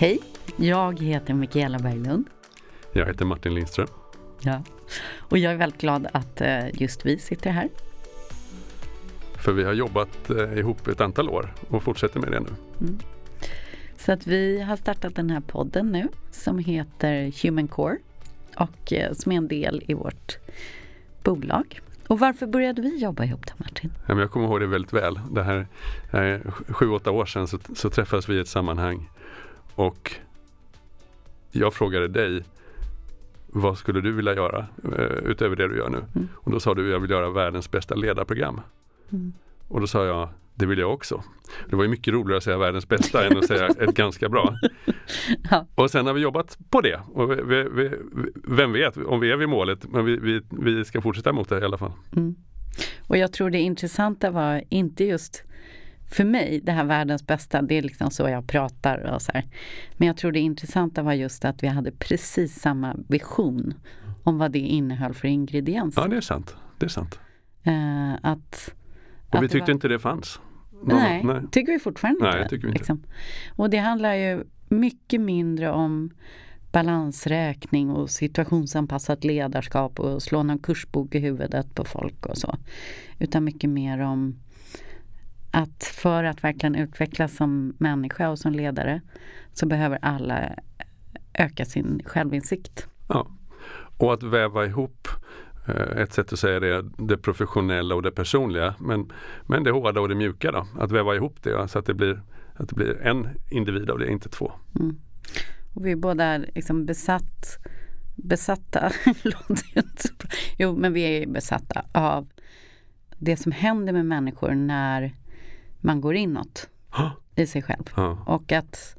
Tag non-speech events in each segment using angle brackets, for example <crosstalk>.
Hej, jag heter Mikaela Berglund. Jag heter Martin Lindström. Ja. Och jag är väldigt glad att eh, just vi sitter här. För vi har jobbat eh, ihop ett antal år och fortsätter med det nu. Mm. Så att vi har startat den här podden nu som heter Human Core och eh, som är en del i vårt bolag. Och varför började vi jobba ihop då Martin? Ja, men jag kommer ihåg det väldigt väl. Det här, här sju, åtta år sedan så, så träffades vi i ett sammanhang och jag frågade dig vad skulle du vilja göra uh, utöver det du gör nu? Mm. Och då sa du jag vill göra världens bästa ledarprogram. Mm. Och då sa jag det vill jag också. Det var ju mycket roligare att säga världens bästa än att säga ett ganska bra. <laughs> Ja. Och sen har vi jobbat på det. Och vi, vi, vem vet om vi är vid målet, men vi, vi ska fortsätta mot det i alla fall. Mm. Och jag tror det intressanta var inte just för mig, det här världens bästa, det är liksom så jag pratar och så här. Men jag tror det intressanta var just att vi hade precis samma vision om vad det innehöll för ingredienser. Ja, det är sant. Det är sant. Uh, att, och att vi tyckte var... inte det fanns. Någon, nej, nej, tycker vi fortfarande nej, inte. Tycker inte. Liksom. Och det handlar ju mycket mindre om balansräkning och situationsanpassat ledarskap och slå någon kursbok i huvudet på folk och så. Utan mycket mer om att för att verkligen utvecklas som människa och som ledare så behöver alla öka sin självinsikt. Ja, och att väva ihop eh, ett sätt att säga det, det professionella och det personliga. Men, men det hårda och det mjuka då. Att väva ihop det så att det blir, att det blir en individ av det, inte två. Mm. Och vi är båda liksom besatt, besatta, <laughs> jo men vi är besatta av det som händer med människor när man går inåt i sig själv. Ha? Och att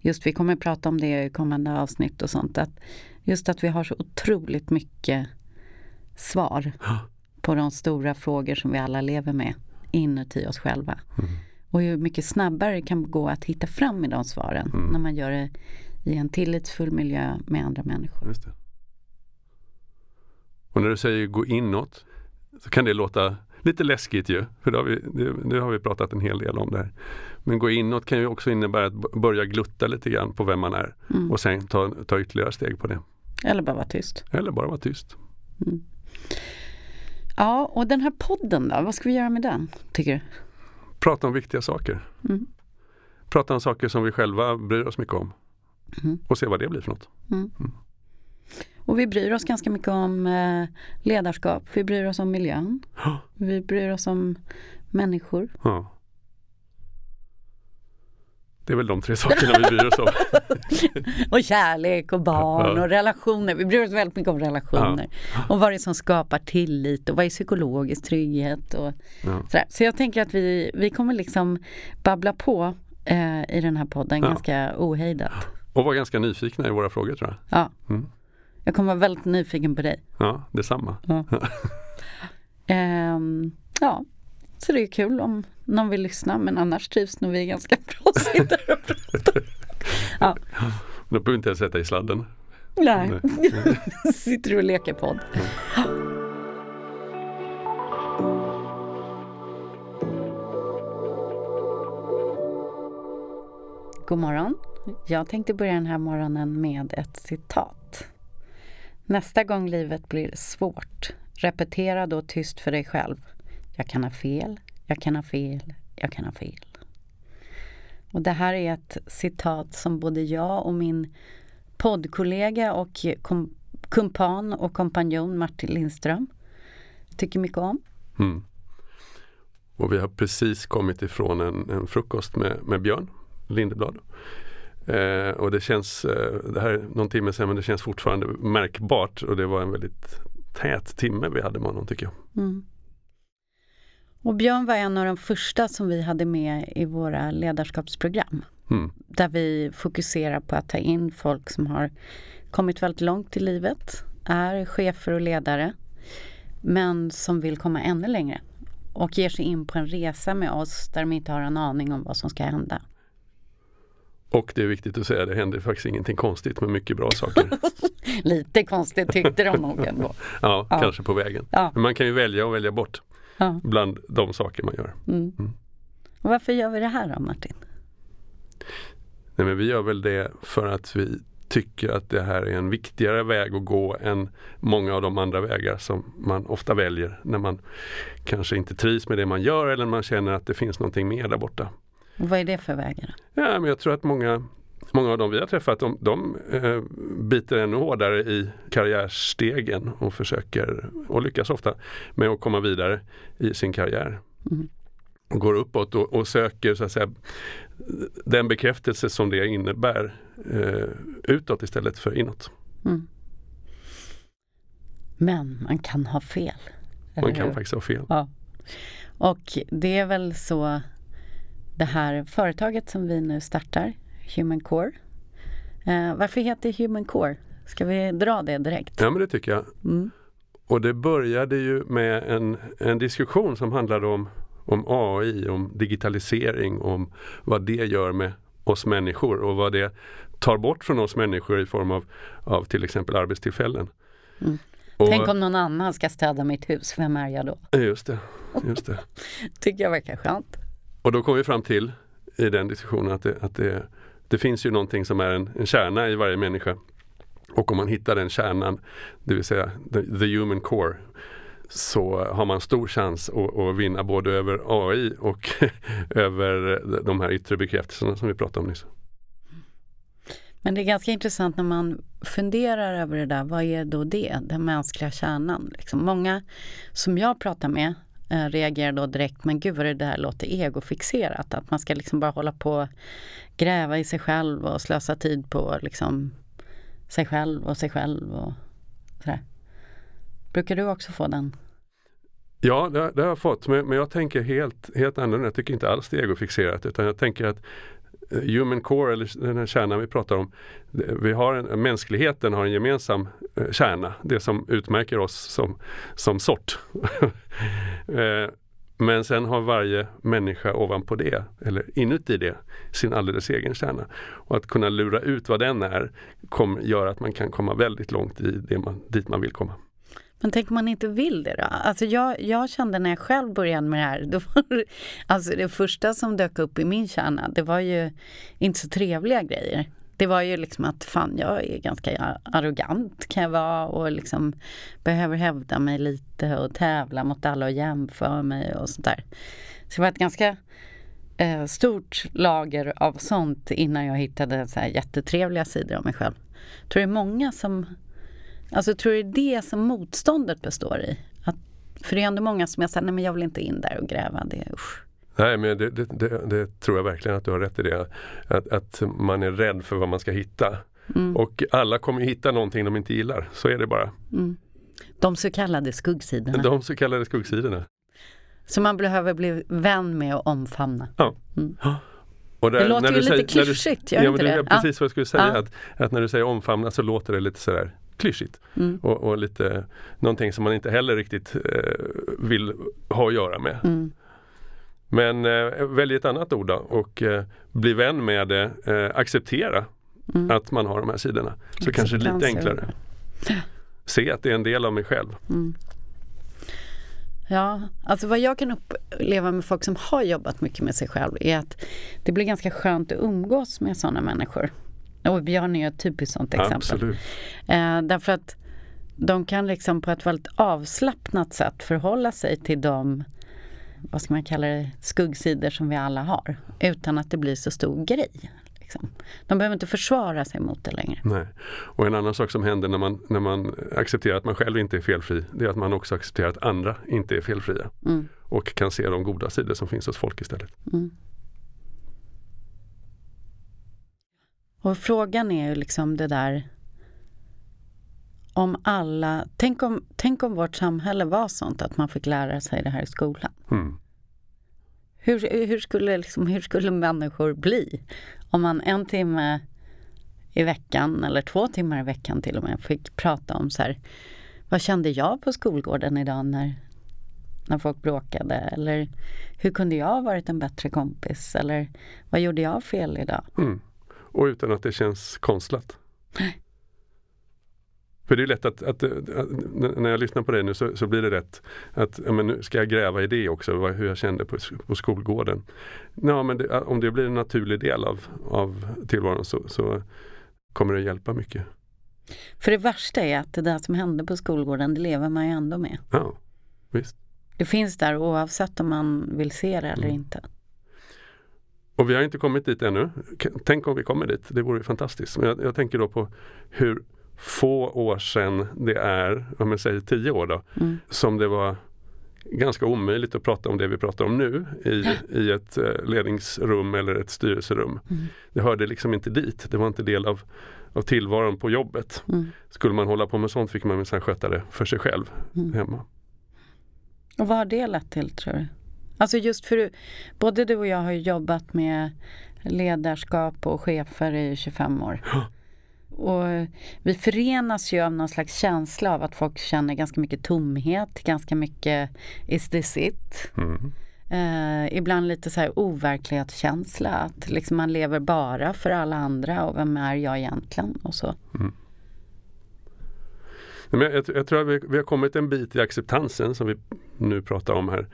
just vi kommer att prata om det i kommande avsnitt och sånt. Att just att vi har så otroligt mycket svar ha? på de stora frågor som vi alla lever med inuti oss själva. Mm. Och hur mycket snabbare det kan gå att hitta fram i de svaren mm. när man gör det i en tillitsfull miljö med andra människor. Och när du säger gå inåt så kan det låta lite läskigt ju, för har vi, nu har vi pratat en hel del om det här. Men gå inåt kan ju också innebära att börja glutta lite grann på vem man är mm. och sen ta, ta ytterligare steg på det. Eller bara vara tyst. Eller bara vara tyst. Mm. Ja, och den här podden då, vad ska vi göra med den, tycker du? Prata om viktiga saker. Mm. Prata om saker som vi själva bryr oss mycket om. Mm. Och se vad det blir för något. Och vi bryr oss ganska mycket om eh, ledarskap, vi bryr oss om miljön. Ja. <gasps> Vi bryr oss om människor. Ja. Det är väl de tre <laughs> sakerna vi bryr oss om. <laughs> och kärlek och barn ja. och relationer. Vi bryr oss väldigt mycket om relationer. Ja. Och vad det är som skapar tillit och vad är psykologisk trygghet. Och ja. sådär. Så jag tänker att vi, vi kommer liksom babbla på eh, i den här podden ganska ohejdat. Och vara ganska nyfikna i våra frågor tror jag. Ja. Mm. Jag kommer vara väldigt nyfiken på dig. Ja, detsamma. Ja. um, <laughs> ja, så det är kul om någon vill lyssna men annars trivs nog vi ganska <laughs> bra att sitta och prata. Ja. Du behöver inte ens sätta i sladden. Nej, Nej. <laughs> sitter du och leker podd. Ja. God morgon. Jag tänkte börja den här morgonen med ett citat. Nästa gång livet blir svårt, repetera då tyst för dig själv. Jag kan ha fel, jag kan ha fel, jag kan ha fel. Och det här är ett citat som både jag och min poddkollega och kom kumpan och kompanjon Martin Lindström tycker mycket om. Mm. Och vi har precis kommit ifrån en, en frukost med, med Björn Lindeblad. Eh, och det känns, eh, det här är någon timme sedan men det känns fortfarande märkbart och det var en väldigt tät timme vi hade med honom tycker jag. Mm. Och Björn var en av de första som vi hade med i våra ledarskapsprogram. Mm. Där vi fokuserar på att ta in folk som har kommit väldigt långt i livet, är chefer och ledare, men som vill komma ännu längre och ger sig in på en resa med oss där de inte har en aning om vad som ska hända. Och det är viktigt att säga, det händer faktiskt ingenting konstigt med mycket bra saker. <laughs> Lite konstigt tyckte de nog ändå. <laughs> ja, ja, kanske på vägen. Ja. Men man kan ju välja och välja bort ja. bland de saker man gör. Mm. Mm. Varför gör vi det här då Martin? Nej men vi gör väl det för att vi tycker att det här är en viktigare väg att gå än många av de andra vägar som man ofta väljer när man kanske inte trivs med det man gör eller man känner att det finns någonting mer där borta. Vad är det för vägar? Ja, men jag tror att många, många av dem vi har träffat de, de eh, biter ännu hårdare i karriärstegen och försöker, och lyckas ofta, med att komma vidare i sin karriär. Mm. Och går uppåt och, och söker så att säga, den bekräftelse som det innebär eh, utåt istället för inåt. Mm. Men man kan ha fel. Man kan hur? faktiskt ha fel. Ja. Och det är väl så det här företaget som vi nu startar, Human Core. Eh, varför heter Human Core? Ska vi dra det direkt? Ja men det tycker jag. Mm. Och det började ju med en, en diskussion som handlade om, om AI, om digitalisering, om vad det gör med oss människor och vad det tar bort från oss människor i form av, av till exempel arbetstillfällen. Mm. Och, Tänk om någon annan ska städa mitt hus, vem är jag då? Just det. Just det. <laughs> Tycker jag verkar skönt. Och då kom vi fram till i den diskussionen att det, att det, det finns ju någonting som är en, en kärna i varje människa. Och om man hittar den kärnan, det vill säga the, the human core, så har man stor chans att, att vinna både över AI och <laughs> över de här yttre bekräftelserna som vi pratade om nyss. Men det är ganska intressant när man funderar över det där, vad är då det, den mänskliga kärnan? Liksom många som jag pratar med eh, reagerar då direkt, men gud vad det där låter egofixerat, att man ska liksom bara hålla på gräva i sig själv och slösa tid på liksom sig själv och sig själv och sådär. Brukar du också få den? Ja, det, det har jag fått, men, men, jag tänker helt, helt annorlunda. Jag tycker inte alls det är egofixerat utan jag tänker att Eh, human core, eller den här kärnan vi pratar om, eh, vi har en, mänskligheten har en gemensam eh, kärna, det som utmärker oss som, som sort. <laughs> Men sen har varje människa ovanpå det, eller inuti det, sin alldeles egen kärna. Och att kunna lura ut vad den är kommer, gör att man kan komma väldigt långt i det man, dit man vill komma. Men tänk om man inte vill det då? Alltså jag, jag kände när jag själv började med det här, då var det, alltså det första som dök upp i min kärna, det var ju inte så trevliga grejer. Det var ju liksom att fan, jag är ganska arrogant kan jag vara och liksom behöver hävda mig lite och tävla mot alla och jämföra mig och sånt där. Så det var ett ganska eh, stort lager av sånt innan jag hittade så här jättetrevliga sidor av mig själv. Jag tror det är många som Alltså tror du det är det som motståndet består i? Att, för det är ändå många som jag säger, nej men jag vill inte in där och gräva. Det, usch. Nej men det, det, det, det, tror jag verkligen att du har rätt i det. Att, att man är rädd för vad man ska hitta. Mm. Och alla kommer hitta någonting de inte gillar, så är det bara. Mm. De så kallade skuggsidorna. De så kallade skuggsidorna. Så man behöver bli vän med och omfamna. Ja. Mm. Där, det låter ju lite säger, klyschigt, gör ja, inte det? är precis vad jag skulle säga. Ja. Att, att när du säger omfamna så låter det lite sådär klyschigt. Mm. Och, och, lite någonting som man inte heller riktigt eh, vill ha att göra med. Mm. Men eh, välj ett annat ord då och eh, bli vän med det, eh, acceptera mm. att man har de här sidorna. Så kanske lite enklare. <sniffs> Se att det är en del av mig själv. Mm. Ja, alltså vad jag kan uppleva med folk som har jobbat mycket med sig själv är att det blir ganska skönt att umgås med sådana människor. Och Björn är ett typiskt sånt exempel. Absolut. Eh, därför att de kan liksom på ett väldigt avslappnat sätt förhålla sig till de vad ska man kalla det, skuggsidor som vi alla har. Utan att det blir så stor grej. Liksom. De behöver inte försvara sig mot det längre. Nej. Och en annan sak som händer när man, när man accepterar att man själv inte är felfri, det är att man också accepterar att andra inte är felfria. Mm. Och kan se de goda sidor som finns hos folk istället. Mm. Och frågan är ju liksom det där om alla, tänk om, tänk om vårt samhälle var sånt att man fick lära sig det här i skolan. Mm. Hur, hur, skulle liksom, hur skulle människor bli om man en timme i veckan eller två timmar i veckan till och med fick prata om så här, vad kände jag på skolgården idag när, när folk bråkade? Eller hur kunde jag ha varit en bättre kompis? Eller vad gjorde jag fel idag? Mm. Och utan att det känns konstlat. För det är lätt att, att, att, när jag lyssnar på dig nu så, så blir det rätt att ja, men nu ska jag gräva i det också, vad, hur jag kände på, på skolgården. Ja, men det, om det blir en naturlig del av, av tillvaron så, så kommer det hjälpa mycket. För det värsta är att det där som hände på skolgården, det lever man ju ändå med. Ja, visst. Det finns där oavsett om man vill se det eller mm. inte. Och vi har inte kommit dit ännu. Tänk om vi kommer dit, det vore fantastiskt. Men jag, jag tänker då på hur få år sedan det är, om man säger tio år då, mm. som det var ganska omöjligt att prata om det vi pratar om nu i, <laughs> i ett eh, ledningsrum eller ett styrelserum. Mm. Det hörde liksom inte dit, det var inte del av, av tillvaron på jobbet. Mm. Skulle man hålla på med sånt fick man minsann sköta det för sig själv mm. hemma. Och vad har det lett till tror du? Alltså just för både du och jag har jobbat med ledarskap och chefer i 25 år. Och vi förenas ju av någon slags känsla av att folk känner ganska mycket tomhet, ganska mycket is this it? Mm. Eh, ibland lite så här overklighetskänsla, att liksom man lever bara för alla andra och vem är jag egentligen och så. Mm. Men jag, jag, tror att vi, vi, har kommit en bit i acceptansen som vi nu pratar om här.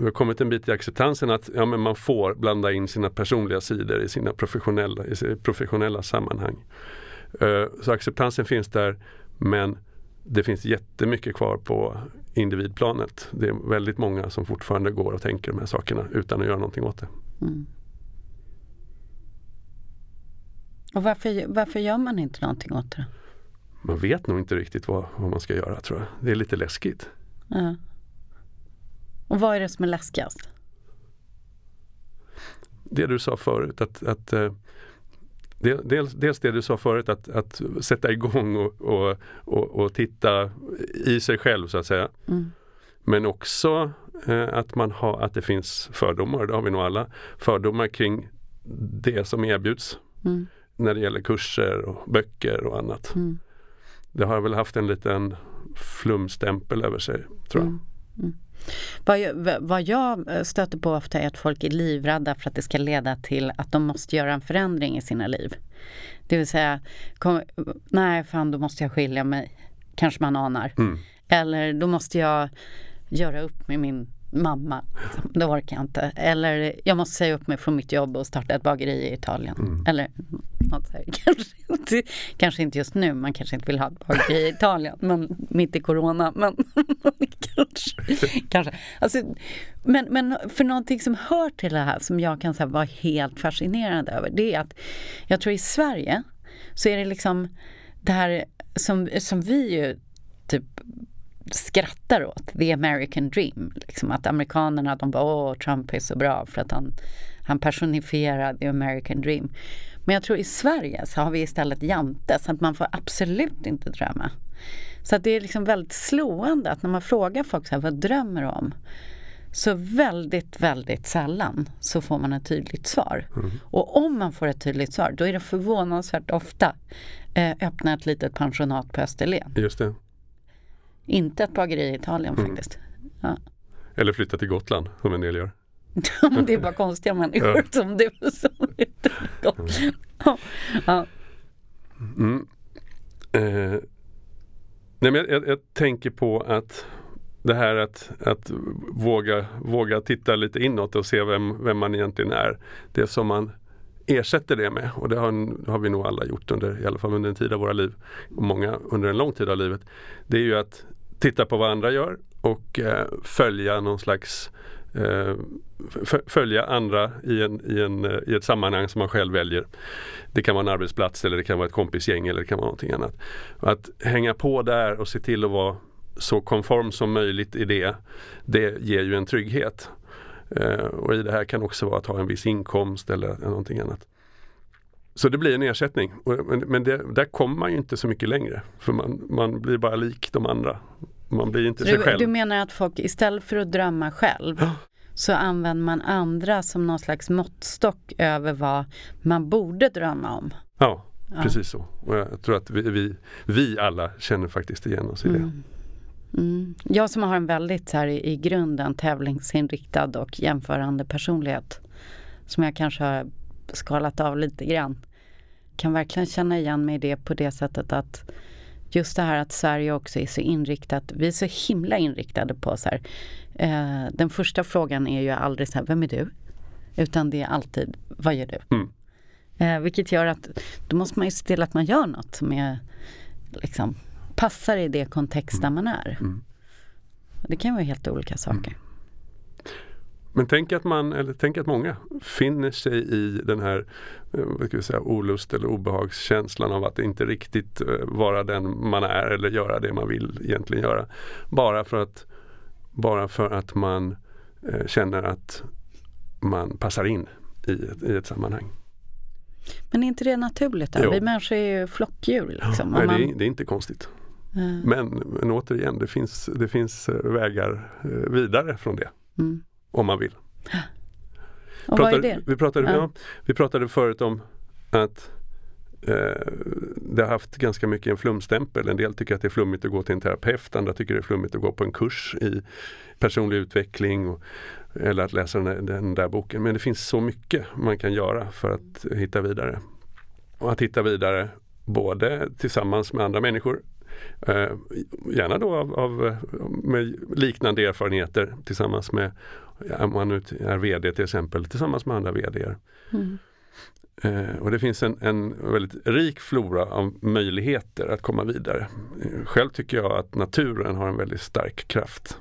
Vi har kommit en bit i acceptansen att ja, men man får blanda in sina personliga sidor i sina professionella, i sina professionella sammanhang. Uh, så acceptansen finns där men det finns jättemycket kvar på individplanet. Det är väldigt många som fortfarande går och tänker de här sakerna utan att göra någonting åt det. Mm. Och varför, varför gör man inte någonting åt det? man vet nog inte riktigt vad, vad man ska göra tror jag. Det är lite läskigt. Ja. Och vad är det som är läskigast? Det du sa förut att, att eh, Dels, dels det du sa förut att, att sätta igång och, och, och, och titta i sig själv så att säga. Mm. Men också eh, att, man har, att det finns fördomar, det har vi nog alla. Fördomar kring det som erbjuds mm. när det gäller kurser och böcker och annat. Mm det har väl haft en liten flumstämpel över sig tror jag. Mm. Vad, jag, vad jag stöter på ofta är att folk är livrädda för att det ska leda till att de måste göra en förändring i sina liv. Det vill säga, kom, nej fan då måste jag skilja mig. Kanske man anar. Mm. Eller då måste jag göra upp med min mamma. Liksom. Det orkar jag inte. Eller jag måste säga upp mig från mitt jobb och starta ett bageri i Italien. Mm. Eller något så här. <laughs> Kanske, inte, kanske inte just nu, man kanske inte vill ha ett bageri i Italien, men mitt i corona. Men <laughs> kanske. kanske. Alltså, men, men för någonting som hör till det här som jag kan säga, vara helt fascinerad över, det är att jag tror i Sverige så är det liksom det här som, som vi ju skrattar åt, the American dream. Liksom att amerikanerna de bara åh Trump är så bra för att han, han personifierar the American dream. Men jag tror i Sverige så har vi istället jante så att man får absolut inte drömma. Så att det är liksom väldigt slående att när man frågar folk så här, vad drömmer du om? Så väldigt, väldigt sällan så får man ett tydligt svar. Mm. Och om man får ett tydligt svar då är det förvånansvärt ofta eh, öppna ett litet pensionat på Österlen. Just det. Inte ett bageri i Italien mm. faktiskt. Ja. Eller flytta till Gotland som en del gör. <laughs> det är bara konstiga människor ja. som du som till Gotland. Ja. Mm. Eh. Nej, men jag, jag, jag, tänker på att det här att, att våga, våga titta lite inåt och se vem, vem man egentligen är. Det som man ersätter det med och det har, har, vi nog alla gjort under, i alla fall under en tid av våra liv och många under en lång tid av livet. Det är ju att titta på vad andra gör och eh, följa någon slags eh, följa andra i, en, i, en, eh, i ett sammanhang som man själv väljer. Det kan vara en arbetsplats eller det kan vara ett kompisgäng eller det kan vara någonting annat. Att hänga på där och se till att vara så konform som möjligt i det, det ger ju en trygghet. Eh, och i det här kan också vara att ha en viss inkomst eller någonting annat. Så det blir en ersättning. Men det, där kommer man ju inte så mycket längre. För man, man blir bara lik de andra. Man blir inte du, sig själv. Du menar att folk istället för att drömma själv så använder man andra som någon slags måttstock över vad man borde drömma om? Ja, ja. precis så. Och jag tror att vi, vi, vi alla känner faktiskt igen oss i det. Mm. Mm. Jag som har en väldigt så här, i grunden tävlingsinriktad och jämförande personlighet som jag kanske har skalat av lite grann kan verkligen känna igen mig i det på det sättet att just det här att Sverige också är så inriktat, vi är så himla inriktade på så här, eh, den första frågan är ju aldrig så här, vem är du? Utan det är alltid, vad gör du? Mm. Eh, vilket gör att då måste man ju se till att man gör något som är, liksom, passar i det kontext där man är. Mm. Det kan vara helt olika saker. Men tänk att man, eller tänk att många finner sig i den här eh, vad ska vi säga, olust eller obehagskänslan av att inte riktigt eh, vara den man är eller göra det man vill egentligen göra. Bara för att, bara för att man eh, känner att man passar in i ett, i ett sammanhang. Men är inte det naturligt? Då? Jo. Vi människor är ju flockdjur. Liksom. Nej, Om det, man, är, det är inte konstigt. eh, Men, men återigen, det finns, det finns vägar vidare från det. mm. Om man vill. Och vad är Pratade- det? Vi pratade, Ja. ja. vi pratade förut om att eh, det har haft ganska mycket en flumstämpel. En del tycker att det är flummigt att gå till en terapeut, andra tycker det är flummigt att gå på en kurs i personlig utveckling och, eller att läsa den, där- den där boken. Men det finns så mycket man kan göra för att hitta vidare. Och att hitta vidare både tillsammans med andra människor Eh, gärna då av, av, med liknande erfarenheter tillsammans med, om man är VD till exempel, tillsammans med andra VD. Mm. Eh, och det finns en, en väldigt rik flora av möjligheter att komma vidare. Själv tycker jag att naturen har en väldigt stark kraft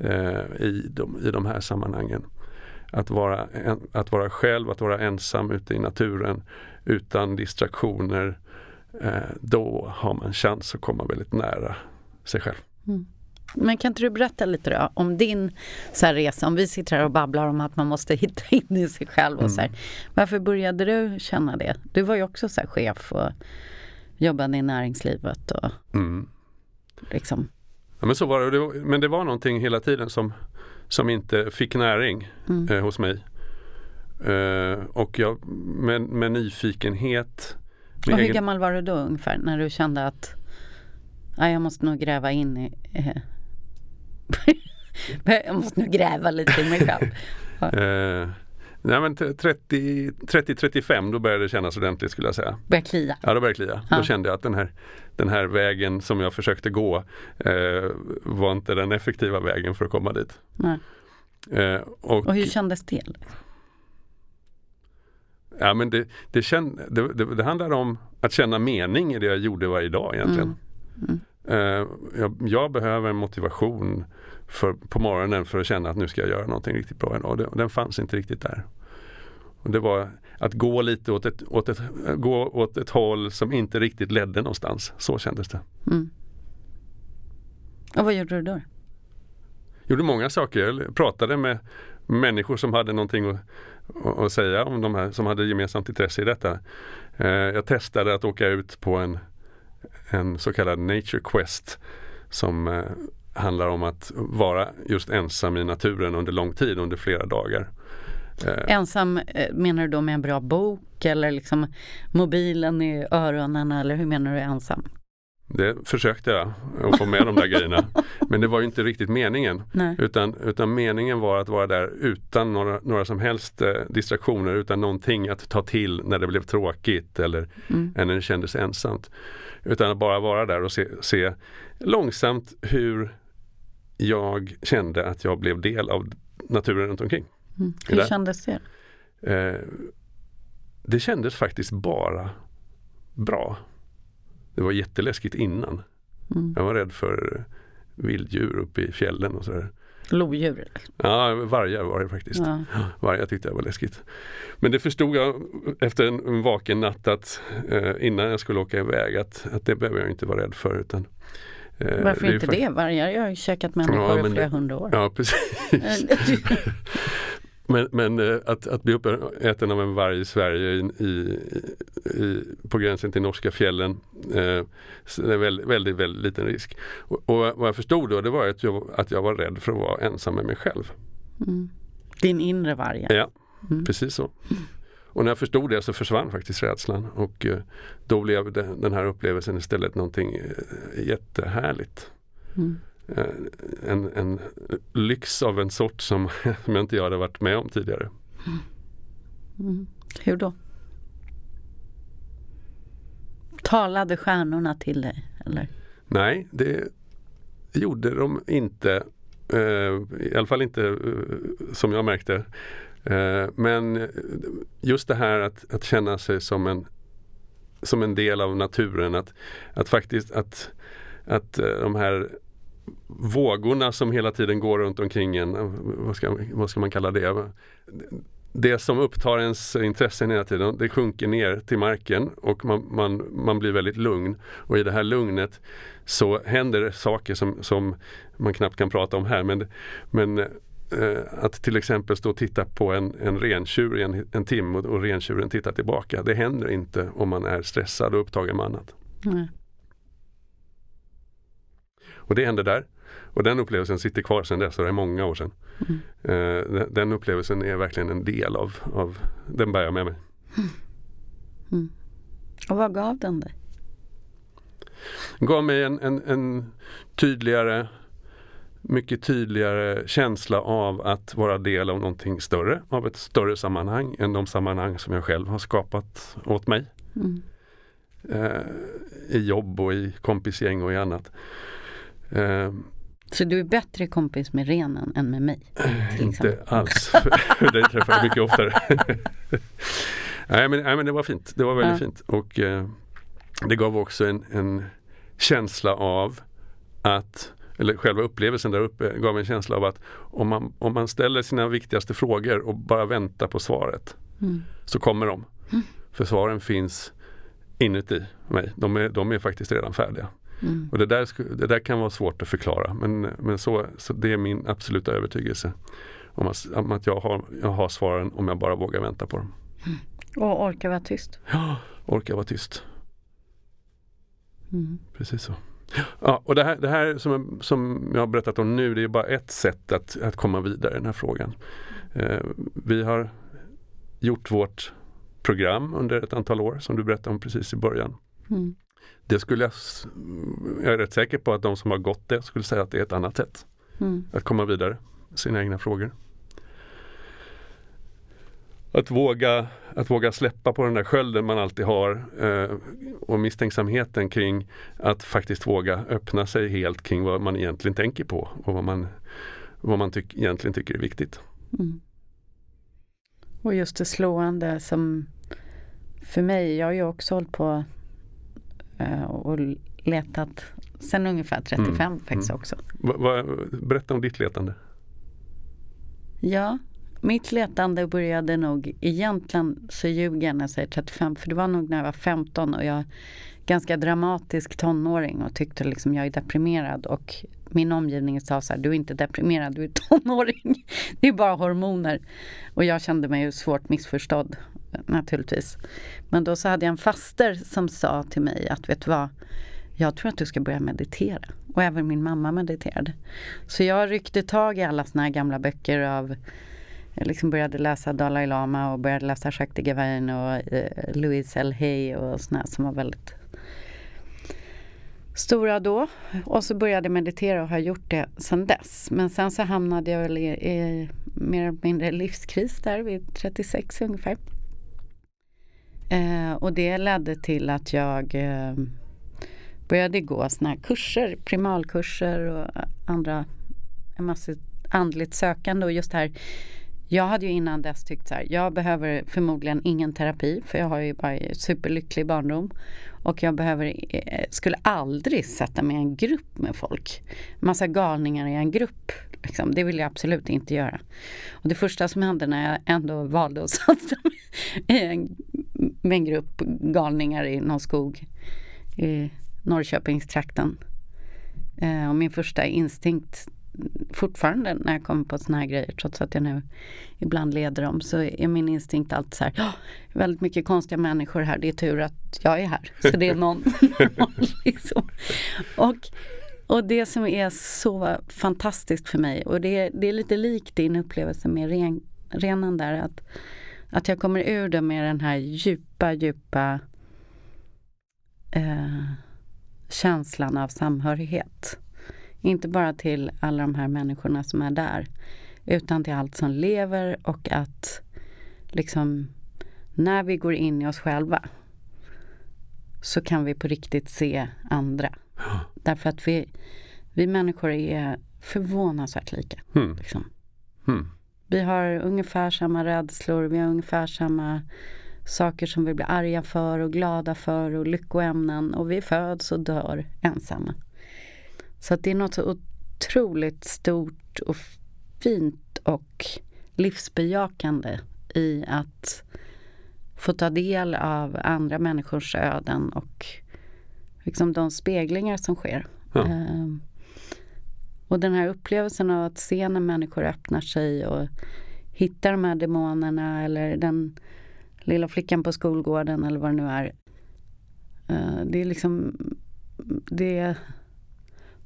eh, i, de, i de här sammanhangen. Att vara, en, att vara själv, att vara ensam ute i naturen utan distraktioner. Eh, då har man chans att komma väldigt nära sig själv. Men kan inte du berätta lite då om din så här, resa? Om vi sitter här och babblar om att man måste <laughs> hitta in i sig själv och så Mm. här. Varför började du känna det? Du var ju också så här, chef och jobbade i näringslivet och Mm. liksom. Ja, men så var det. Det var- Men det var någonting hela tiden som, som inte fick näring Mm. eh, hos mig. Eh, och jag med, med nyfikenhet. Och hur egen- gammal var du då ungefär när du kände att jag måste nog gräva in i eh, <laughs> jag måste nog gräva lite i mig själv. <laughs> Eh, nej men t- 30 30-35 då började det kännas ordentligt skulle jag säga. Börja klia. Ja då började klia. Ja. Då kände jag att den här, den här vägen som jag försökte gå eh, var inte den effektiva vägen för att komma dit. Nej. Eh, och, Och hur kändes det? Ja, men det, det, känd, det, det, det handlar om att känna mening i det jag gjorde varje dag egentligen. Mm. Eh, jag, jag behöver en motivation för, på morgonen för att känna att nu ska jag göra någonting riktigt bra idag. Och den fanns inte riktigt där. Och det var att gå lite åt ett, åt, ett, gå åt ett håll som inte riktigt ledde någonstans. Så kändes det. Mm. Och vad gjorde du då? Gjorde många saker. Jag pratade med människor som hade någonting att, att, säga om de här som hade gemensamt intresse i detta. Eh, jag testade att åka ut på en, en så kallad Nature Quest som eh, handlar om att vara just ensam i naturen under lång tid, under flera dagar. Eh, Ensam, eh, menar du då med en bra bok eller liksom mobilen i öronen eller hur menar du ensam? Det försökte jag att få med de där grejerna. <laughs> Men det var ju inte riktigt meningen. Nej. Utan, utan meningen var att vara där utan några, några som helst eh, distraktioner, utan någonting att ta till när det blev tråkigt eller Mm. när det kändes ensamt. Utan att bara vara där och se, se långsamt hur jag kände att jag blev del av naturen runt omkring. Mm. Det Hur där. kändes det? Eh, det kändes faktiskt bara bra. Det var jätteläskigt innan. Mm. Jag var rädd för vilddjur uppe i fjällen och sådär. Lodjur? Ja, vargar var det faktiskt. Ja. Vargar tyckte jag var läskigt. Men det förstod jag efter en, en vaken natt att eh, innan jag skulle åka iväg att, att det behöver jag inte vara rädd för. Utan, eh, Varför ju inte fakt- det? Vargar jag har ju käkat människor Ja, i flera det- hundra år. Ja, precis. <laughs> <laughs> Men, men eh, att, att bli uppäten av en varg i Sverige i, i, i, på gränsen till norska fjällen eh, det är väldigt, väldigt, väldigt liten risk. Och, och vad jag förstod då det var att jag, att jag var rädd för att vara ensam med mig själv. Mm. Din inre varg. Ja, Mm. precis så. Och när jag förstod det så försvann faktiskt rädslan och eh, då blev den här upplevelsen istället någonting eh, jättehärligt. Mm. Eh, en, en lyx av en sort som, <laughs> som jag inte hade varit med om tidigare. Mm. Hur då? Talade stjärnorna till dig? eller? Nej, det gjorde de inte. Eh, I alla fall inte eh, som jag märkte. Men just det här att, att känna sig som en, som en del av naturen. Att, att faktiskt att, att de här vågorna som hela tiden går runt omkring en, eh, vad ska, vad ska man kalla det? det som upptar ens intressen hela tiden, det sjunker ner till marken och man, man, man blir väldigt lugn. Och i det här lugnet så händer det saker som, som man knappt kan prata om här. Men, men eh, att till exempel stå och titta på en, en rentjur i en, en timme och, och rentjuren tittar tillbaka. Det händer inte om man är stressad och upptagen med annat. Mm. Och det händer där. Och den upplevelsen sitter kvar sedan dess, och det är många år sedan. Mm. Uh, den upplevelsen är verkligen en del av, av den bär jag med mig. Mm. mm. Och vad gav den dig? Gav mig en, en, en tydligare, mycket tydligare känsla av att vara del av någonting större, av ett större sammanhang än de sammanhang som jag själv har skapat åt mig. Mm. Uh, I jobb och i kompisgäng och i annat. Uh, så du är bättre kompis med renen än med mig? Inte alls. <laughs> Dig träffar jag mycket oftare. <laughs> nej, men, nej men det var fint. Det var väldigt ja. fint. Och eh, det gav också en, en, känsla av att eller själva upplevelsen där uppe gav en känsla av att om man, om man ställer sina viktigaste frågor och bara väntar på svaret mm. så kommer de. Mm. För svaren finns inuti mig. De är, de är faktiskt redan färdiga. Mm. Och det där, det där kan vara svårt att förklara men, men så, så det är min absoluta övertygelse. Om att, om att jag, har, jag har svaren om jag bara vågar vänta på dem. Mm. Och orka vara tyst. Ja, orka vara tyst. Mm. Precis så. Ja, och det här, det här som, jag, som jag har berättat om nu det är bara ett sätt att, att komma vidare i den här frågan. Eh, vi har gjort vårt program under ett antal år som du berättade om precis i början. Mm. Det skulle jag, jag är rätt säker på att de som har gått det skulle säga att det är ett annat sätt mm. att komma vidare med sina egna frågor. Att våga, att våga släppa på den där skölden man alltid har eh, och misstänksamheten kring att faktiskt våga öppna sig helt kring vad man egentligen tänker på och vad man, vad man tyck, egentligen tycker är viktigt. Mm. Och just det slående som för mig, jag har ju också hållit på och letat sen ungefär 35 mm. faktiskt mm. också. Va, va, berätta om ditt letande. Ja, mitt letande började nog egentligen så ljuger jag när jag säger 35 för det var nog när jag var 15 och jag ganska dramatisk tonåring och tyckte liksom jag är deprimerad och min omgivning sa så här, du är inte deprimerad, du är tonåring. <laughs> Det är bara hormoner. Och jag kände mig ju svårt missförstådd naturligtvis. Men då så hade jag en faster som sa till mig att vet du vad, jag tror att du ska börja meditera. Och även min mamma mediterade. Så jag ryckte tag i alla såna här gamla böcker av jag liksom började läsa Dalai Lama och började läsa Jacques Gavain och eh, Louise L. Hay och såna som var väldigt stora då. Och så började jag meditera och har gjort det sedan dess. Men sen så hamnade jag väl i, i mer eller mindre livskris där vid 36 ungefär. Eh, och det ledde till att jag eh, började gå såna här kurser, primalkurser och andra, en massa andligt sökande och just här jag hade ju innan dess tyckt så här, jag behöver förmodligen ingen terapi för jag har ju bara superlycklig barndom. Och jag behöver, eh, skulle aldrig sätta mig i en grupp med folk. Massa galningar i en grupp. Liksom. Det vill jag absolut inte göra. Och det första som hände när jag ändå valde att <laughs> sätta mig i en, med en grupp galningar i någon skog i Norrköpingstrakten. Eh, och min första instinkt fortfarande när jag kommer på såna här grejer, trots att jag nu ibland leder dem, så är min instinkt alltid så här, väldigt mycket konstiga människor här, det är tur att jag är här. Så det är <laughs> någon. liksom. och, och det som är så fantastiskt för mig, och det, det är lite likt din upplevelse med ren, renen där, att, att jag kommer ur det med den här djupa, djupa eh, känslan av samhörighet. Inte bara till alla de här människorna som är där utan till allt som lever och att liksom när vi går in i oss själva så kan vi på riktigt se andra. <gasps> Därför att vi, vi människor är förvånansvärt lika. Mm. Liksom. Mm. Vi har ungefär samma rädslor, vi har ungefär samma saker som vi blir arga för och glada för och lyckoämnen och vi föds och dör ensamma. Så det är något så otroligt stort och fint och livsbejakande i att få ta del av andra människors öden och liksom de speglingar som sker. Ja. Ehm, och den här upplevelsen av att se när människor öppnar sig och hittar de här demonerna eller den lilla flickan på skolgården eller vad det nu är. Eh, det är liksom det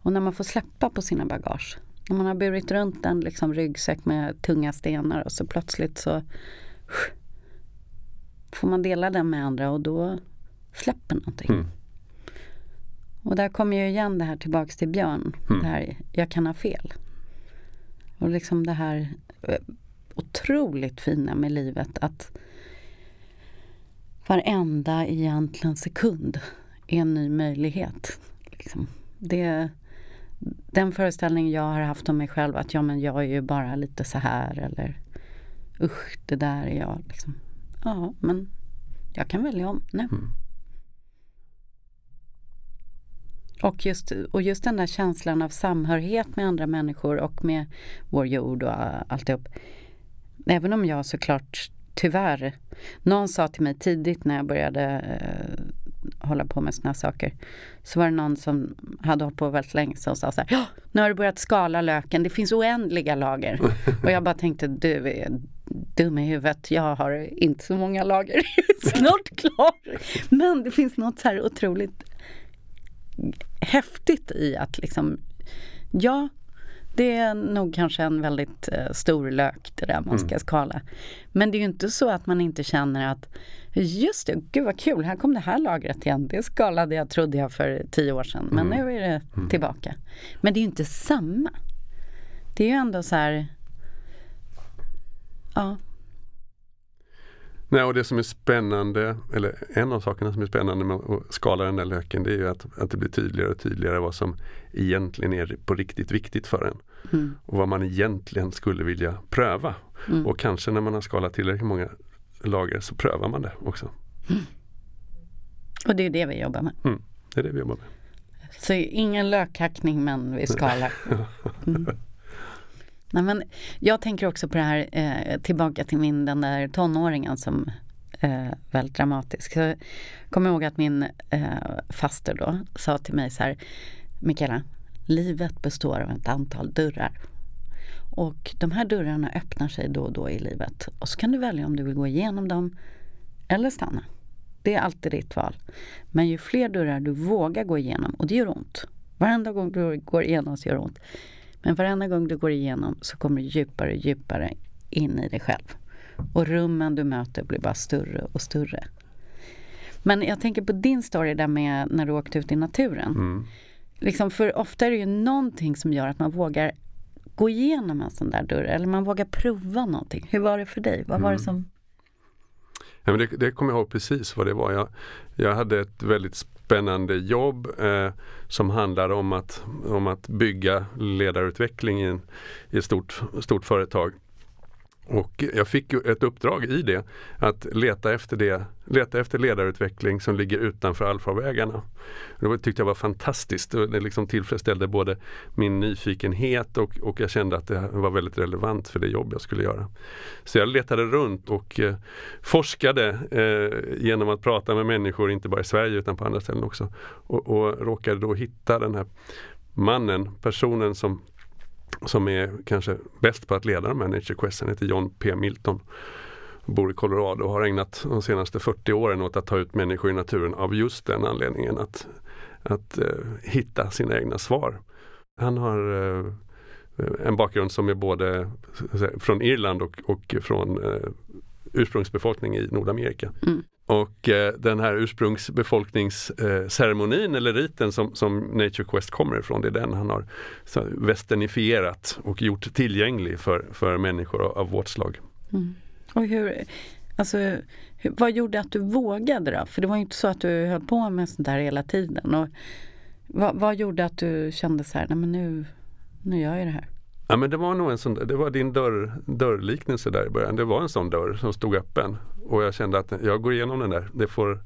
och när man får släppa på sina bagage. När man har burit runt en liksom ryggsäck med tunga stenar och så plötsligt så får man dela den med andra och då släpper någonting. Mm. Och där kommer ju igen det här tillbaks till Björn. Mm. Det här, jag kan ha fel. Och liksom det här eh, otroligt fina med livet att varenda egentligen sekund är en ny möjlighet. Liksom. Det, den föreställningen jag har haft om mig själv att ja men jag är ju bara lite så här eller usch det där är jag. Liksom. Ja men jag kan välja om nu. Mm. Och just, och just den där känslan av samhörighet med andra människor och med vår jord och alltihop. Även om jag såklart tyvärr, någon sa till mig tidigt när jag började eh, hålla på med såna saker. Så var det någon som hade hållit på väldigt länge som sa så här, ja, nu har du börjat skala löken, det finns oändliga lager. och jag bara tänkte, du är dum i huvudet, jag har inte så många lager, <laughs> snart klar. Men det finns något så här otroligt häftigt i att liksom, ja, det är nog kanske en väldigt eh, stor lök det där man ska Mm. skala. Men det är ju inte så att man inte känner att just det, gud vad kul, här kom det här lagret igen. Det skalade jag, trodde jag för tio år sedan, men Mm. nu är det Mm. tillbaka. Men det är ju inte samma. Det är ju ändå så här, ja, Nej, och det som är spännande, eller en av sakerna som är spännande med att skala den där löken, det är ju att, att det blir tydligare och tydligare vad som egentligen är på riktigt viktigt för en. mm, Och vad man egentligen skulle vilja pröva. mm. Och kanske när man har skalat tillräckligt många lager så prövar man det också. och det är det vi jobbar med. Det är det vi jobbar med. Så ingen lökhackning men vi skalar. <laughs> Nej, men jag tänker också på det här, eh, tillbaka till min den där tonåringen som eh, väldigt dramatisk. Så jag kommer ihåg att min eh, faster då sa till mig så här, Mikaela, livet består av ett antal dörrar. Och de här dörrarna öppnar sig då och då i livet. Och så kan du välja om du vill gå igenom dem eller stanna. Det är alltid ditt val. Men ju fler dörrar du vågar gå igenom, och det gör ont. Varenda gång du går igenom så gör det ont. Men varenda gång du går igenom så kommer du djupare och djupare in i dig själv. Och rummen du möter blir bara större och större. Men jag tänker på din story där med när du åkte ut i naturen. Mm. Liksom för ofta är det ju någonting som gör att man vågar gå igenom en sån där dörr. Eller man vågar prova någonting. Hur var det för dig? Vad var det Mm. som... Ja, men det, det kommer jag ihåg precis vad det var. Jag, jag hade ett väldigt spännande jobb eh, som handlade om att, om att bygga ledarutveckling i, en, i ett stort, stort företag. Och jag fick ju ett uppdrag i det att leta efter, det, leta efter ledarutveckling som ligger utanför allfarvägarna. Det tyckte jag var fantastiskt. Det liksom tillfredsställde både min nyfikenhet och, och jag kände att det var väldigt relevant för det jobb jag skulle göra. Så jag letade runt och eh, forskade eh, genom att prata med människor, inte bara i Sverige utan på andra ställen också. Och, och råkade då hitta den här mannen, personen som, som är kanske bäst på att leda de här Nature Quest. Han heter John P. Milton. Bor i Colorado och har ägnat de senaste 40 åren åt att ta ut människor i naturen av just den anledningen att, att eh, hitta sina egna svar. Han har eh, en bakgrund som är både säga, från Irland och, och från eh, ursprungsbefolkning i Nordamerika. Mm. Och eh, den här ursprungsbefolkningsceremonin eller riten som, som Nature Quest kommer ifrån, det är den han har så, och gjort tillgänglig för, för människor av, av vårt slag. Mm. Och hur, alltså, hur, vad gjorde att du vågade då? För det var ju inte så att du höll på med sånt där hela tiden. Och Vad, vad gjorde att du kände så här, nej men nu, nu gör jag det här? Ja men det var nog en sån, det var din dörr, dörrliknelse där i början. Det var en sån dörr som stod öppen. Och jag kände att jag går igenom den där. Det får,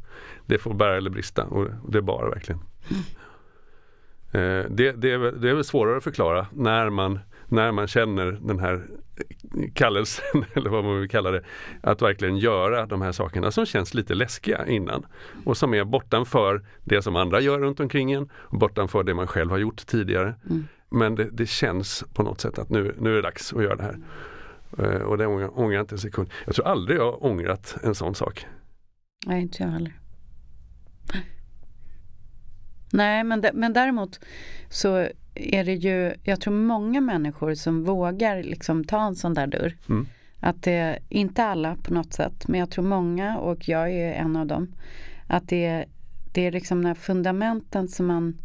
det får bära eller brista. Och det bar verkligen. Mm. Eh, det, det, är, det är väl svårare att förklara när man, när man känner den här kallelsen, <laughs> eller vad man vill kalla det, att verkligen göra de här sakerna som känns lite läskiga innan. Och som är bortanför det som andra gör runt omkring en och bortanför det man själv har gjort tidigare. Mm. Men det, det, känns på något sätt att nu, nu är det dags att göra det här. Uh, och det ångrar, ångrar jag inte en sekund. Jag tror aldrig jag har ångrat en sån sak. Nej, inte jag heller. Nej, men, de, men däremot så är det ju, jag tror många människor som vågar liksom ta en sån där dörr. Mm. Att det, inte alla på något sätt, men jag tror många och jag är en av dem. Att det, det är liksom när fundamenten som man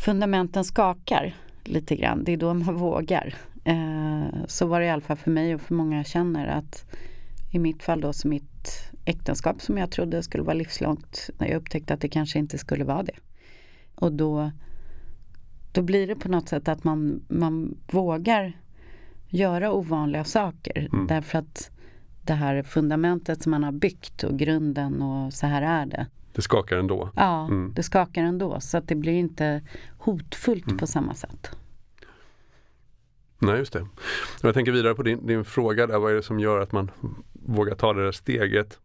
fundamenten skakar lite grann. Det är då man <laughs> vågar. Eh, så var det i alla fall för mig och för många jag känner att i mitt fall då så mitt äktenskap som jag trodde skulle vara livslångt när jag upptäckte att det kanske inte skulle vara det. Och då, då blir det på något sätt att man, man vågar göra ovanliga saker mm. därför att det här fundamentet som man har byggt och grunden och så här är det. Det skakar ändå? Ja, mm. det skakar ändå så att det blir inte hotfullt mm. på samma sätt. Nej, just det. Jag tänker vidare på din, din fråga där, vad är det som gör att man vågar ta det där steget?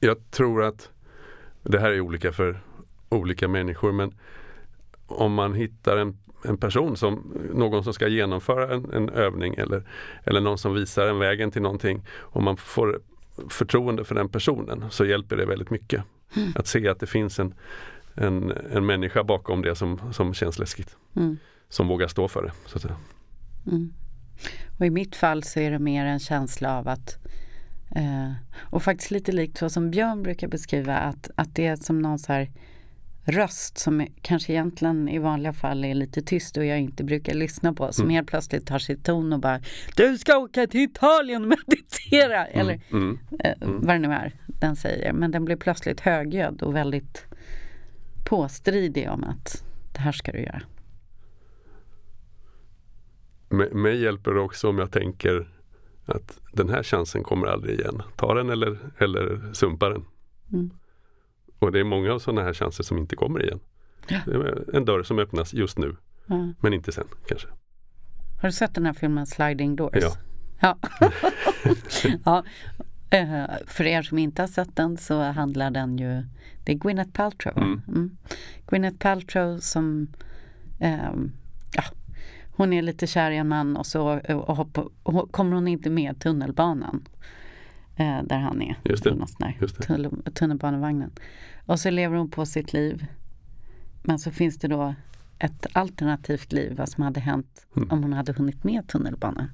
Jag tror att det här är olika för olika människor men om man hittar en, en person som någon som ska genomföra en, en, övning eller, eller någon som visar en vägen till någonting. Om man får förtroende för den personen så hjälper det väldigt mycket. Mm. Att se att det finns en, en, en människa bakom det som, som känns läskigt. Mm. Som vågar stå för det. Så att säga. Mm. Och I mitt fall så är det mer en känsla av att eh, och faktiskt lite likt så som Björn brukar beskriva att, att det är som någon så här röst som kanske egentligen i vanliga fall är lite tyst och jag inte brukar lyssna på som mm. helt plötsligt tar sitt ton och bara Du ska åka till Italien och meditera! Mm. Eller mm. Eh, mm. vad det nu är den säger. Men den blir plötsligt högljudd och väldigt påstridig om att det här ska du göra. Mig hjälper det också om jag tänker att den här chansen kommer aldrig igen. Ta den eller, eller sumpa den. Mm. Och det är många av sådana här chanser som inte kommer igen. Ja. en dörr som öppnas just nu, ja. men inte sen kanske. Har du sett den här filmen Sliding Doors? Ja. ja. <laughs> <laughs> ja. Uh, för er som inte har sett den så handlar den ju, det är Gwyneth Paltrow. Mm. Mm. Gwyneth Paltrow som, um, ja, hon är lite kär i en man och så och hoppar, och kommer hon inte med tunnelbanan. Eh, där han är. Just det. Just det. Tunnelbanevagnen. Och så lever hon på sitt liv. Men så finns det då ett alternativt liv, vad som hade hänt mm. om hon hade hunnit med tunnelbanan.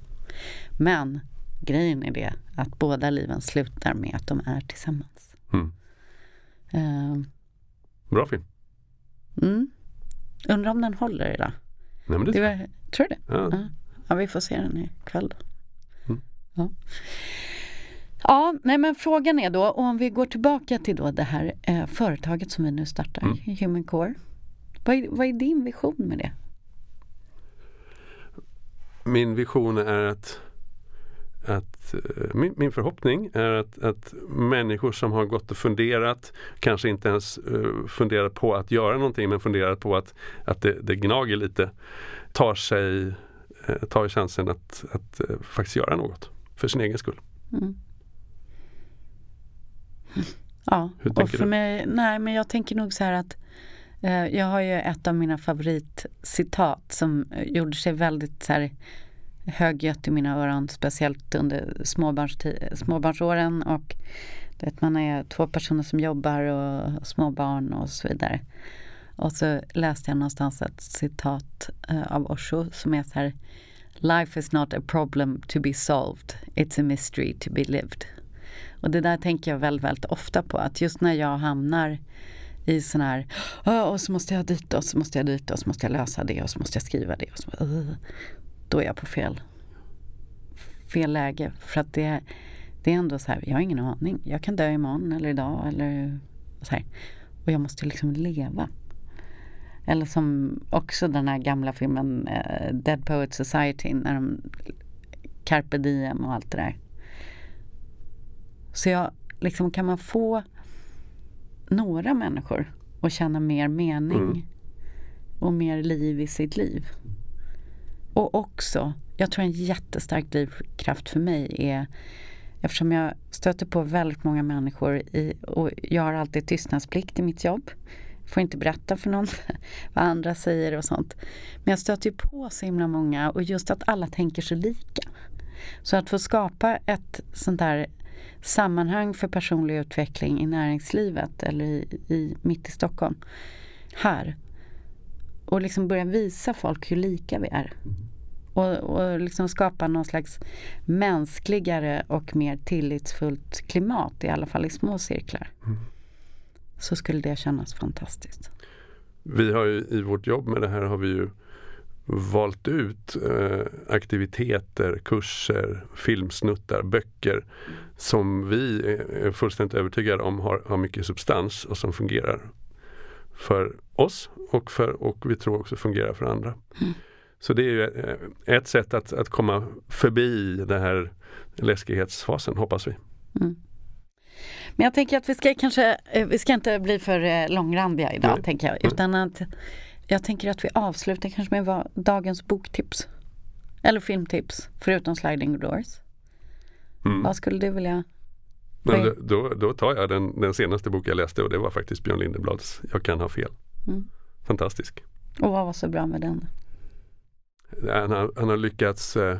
Men grejen är det att båda liven slutar med att de är tillsammans. Mm. Uh, Bra film. Mm. Undrar om den håller idag. Nej, men det, det var, tror du det? Ja. ja. ja. vi får se den ikväll. Mm. Ja. Ja, nej men frågan är då, om vi går tillbaka till då det här eh, företaget som vi nu startar, mm. Human Core. Vad är, vad är din vision med det? Min vision är att, att eh, min, min, förhoppning är att, att människor som har gått och funderat, kanske inte ens uh, funderat på att göra någonting men funderat på att, att det, det gnager lite, tar sig uh, tar chansen att, att faktiskt göra något för sin egen skull. Mm. <laughs> Ja, och för du? mig, nej men jag tänker nog så här att eh, jag har ju ett av mina favoritcitat som gjorde sig väldigt så här högljutt i mina öron, speciellt under småbarnsåren och vet, man är två personer som jobbar och småbarn och så vidare. Och så läste jag någonstans ett citat eh, av Osho som är så här Life is not a problem to be solved, it's a mystery to be lived. Och det där tänker jag väldigt, väldigt ofta på. Att just när jag hamnar i sån här, ah, och så måste jag dit och så måste jag dit och så måste jag lösa det och så måste jag skriva det. Och så, då är jag på fel, fel läge. För att det, det är ändå så här, jag har ingen aning. Jag kan dö imorgon eller idag eller så här. och jag måste liksom leva. Eller som också den här gamla filmen eh, Dead Poets Society när de Carpe Diem och allt det där. Så jag, liksom kan man få några människor att känna mer mening Mm. och mer liv i sitt liv. Och också, jag tror en jättestark drivkraft för mig är eftersom jag stöter på väldigt många människor i, och jag har alltid tystnadsplikt i mitt jobb. Får inte berätta för någon <laughs> vad andra säger och sånt. Men jag stöter ju på så himla många och just att alla tänker så lika. Så att få skapa ett sånt där sammanhang för personlig utveckling i näringslivet eller i, i, mitt i Stockholm, här. Och liksom börja visa folk hur lika vi är. Och, och liksom skapa någon slags mänskligare och mer tillitsfullt klimat, i alla fall i små cirklar. Mm. Så skulle det kännas fantastiskt. Vi har ju i vårt jobb med det här har vi ju valt ut eh, aktiviteter, kurser, filmsnuttar, böcker som vi är- fullständigt övertygade om har, har mycket substans och som fungerar för oss och, för, och vi tror också fungerar för andra. Mm. Så det är ju eh, ett sätt att, att komma förbi den här läskighetsfasen hoppas vi. Mm. Men jag tänker att vi ska kanske, eh, vi ska inte bli för eh, långrandiga idag, Nej. tänker jag. Utan att jag tänker att vi avslutar kanske med vad, dagens boktips. Eller filmtips, förutom Sliding Doors. Mm. Vad skulle du vilja? Men Oj. då, då tar jag den, den senaste bok jag läste och det var faktiskt Björn Lindeblads Jag kan ha fel. Mm. Fantastisk. Och vad var så bra med den? Han har, han har lyckats eh,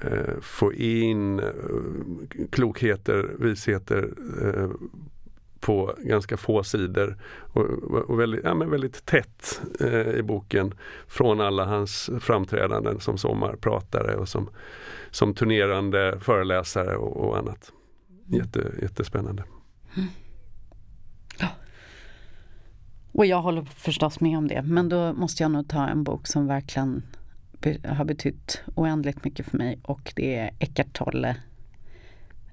eh, få in eh, klokheter, visheter eh, på ganska få sidor och, och väldigt, ja, men väldigt tätt eh, i boken från alla hans framträdanden som sommarpratare och som, som turnerande föreläsare och, och annat. Jätte, jättespännande. Och jag håller förstås med om det. Men då måste jag nog ta en bok som verkligen har betytt oändligt mycket för mig. Och det är Eckart Tolle,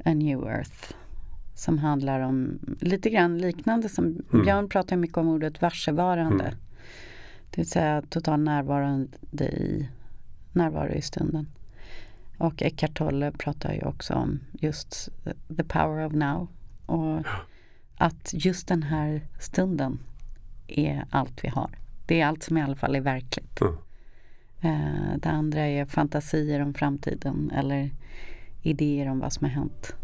A New Earth. Som handlar om lite grann liknande som Mm. Björn pratar mycket om ordet varsevarande. Mm. Det vill säga total närvarande i närvaro i stunden. Och Eckart Tolle pratar ju också om just the power of now. Och att just den här stunden är allt vi har. Det är allt som i alla fall är verkligt. Mm. Eh, det andra är fantasier om framtiden eller idéer om vad som har hänt.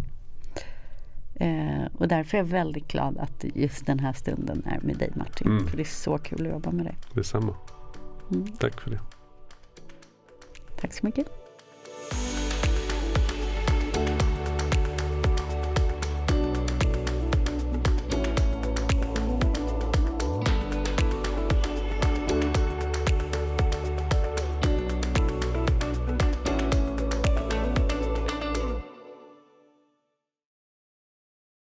Eh, och därför är jag väldigt glad att just den här stunden är med dig Martin. Mm. För det är så kul att jobba med dig. Detsamma. Mm. Tack för det. Tack så mycket. Bye.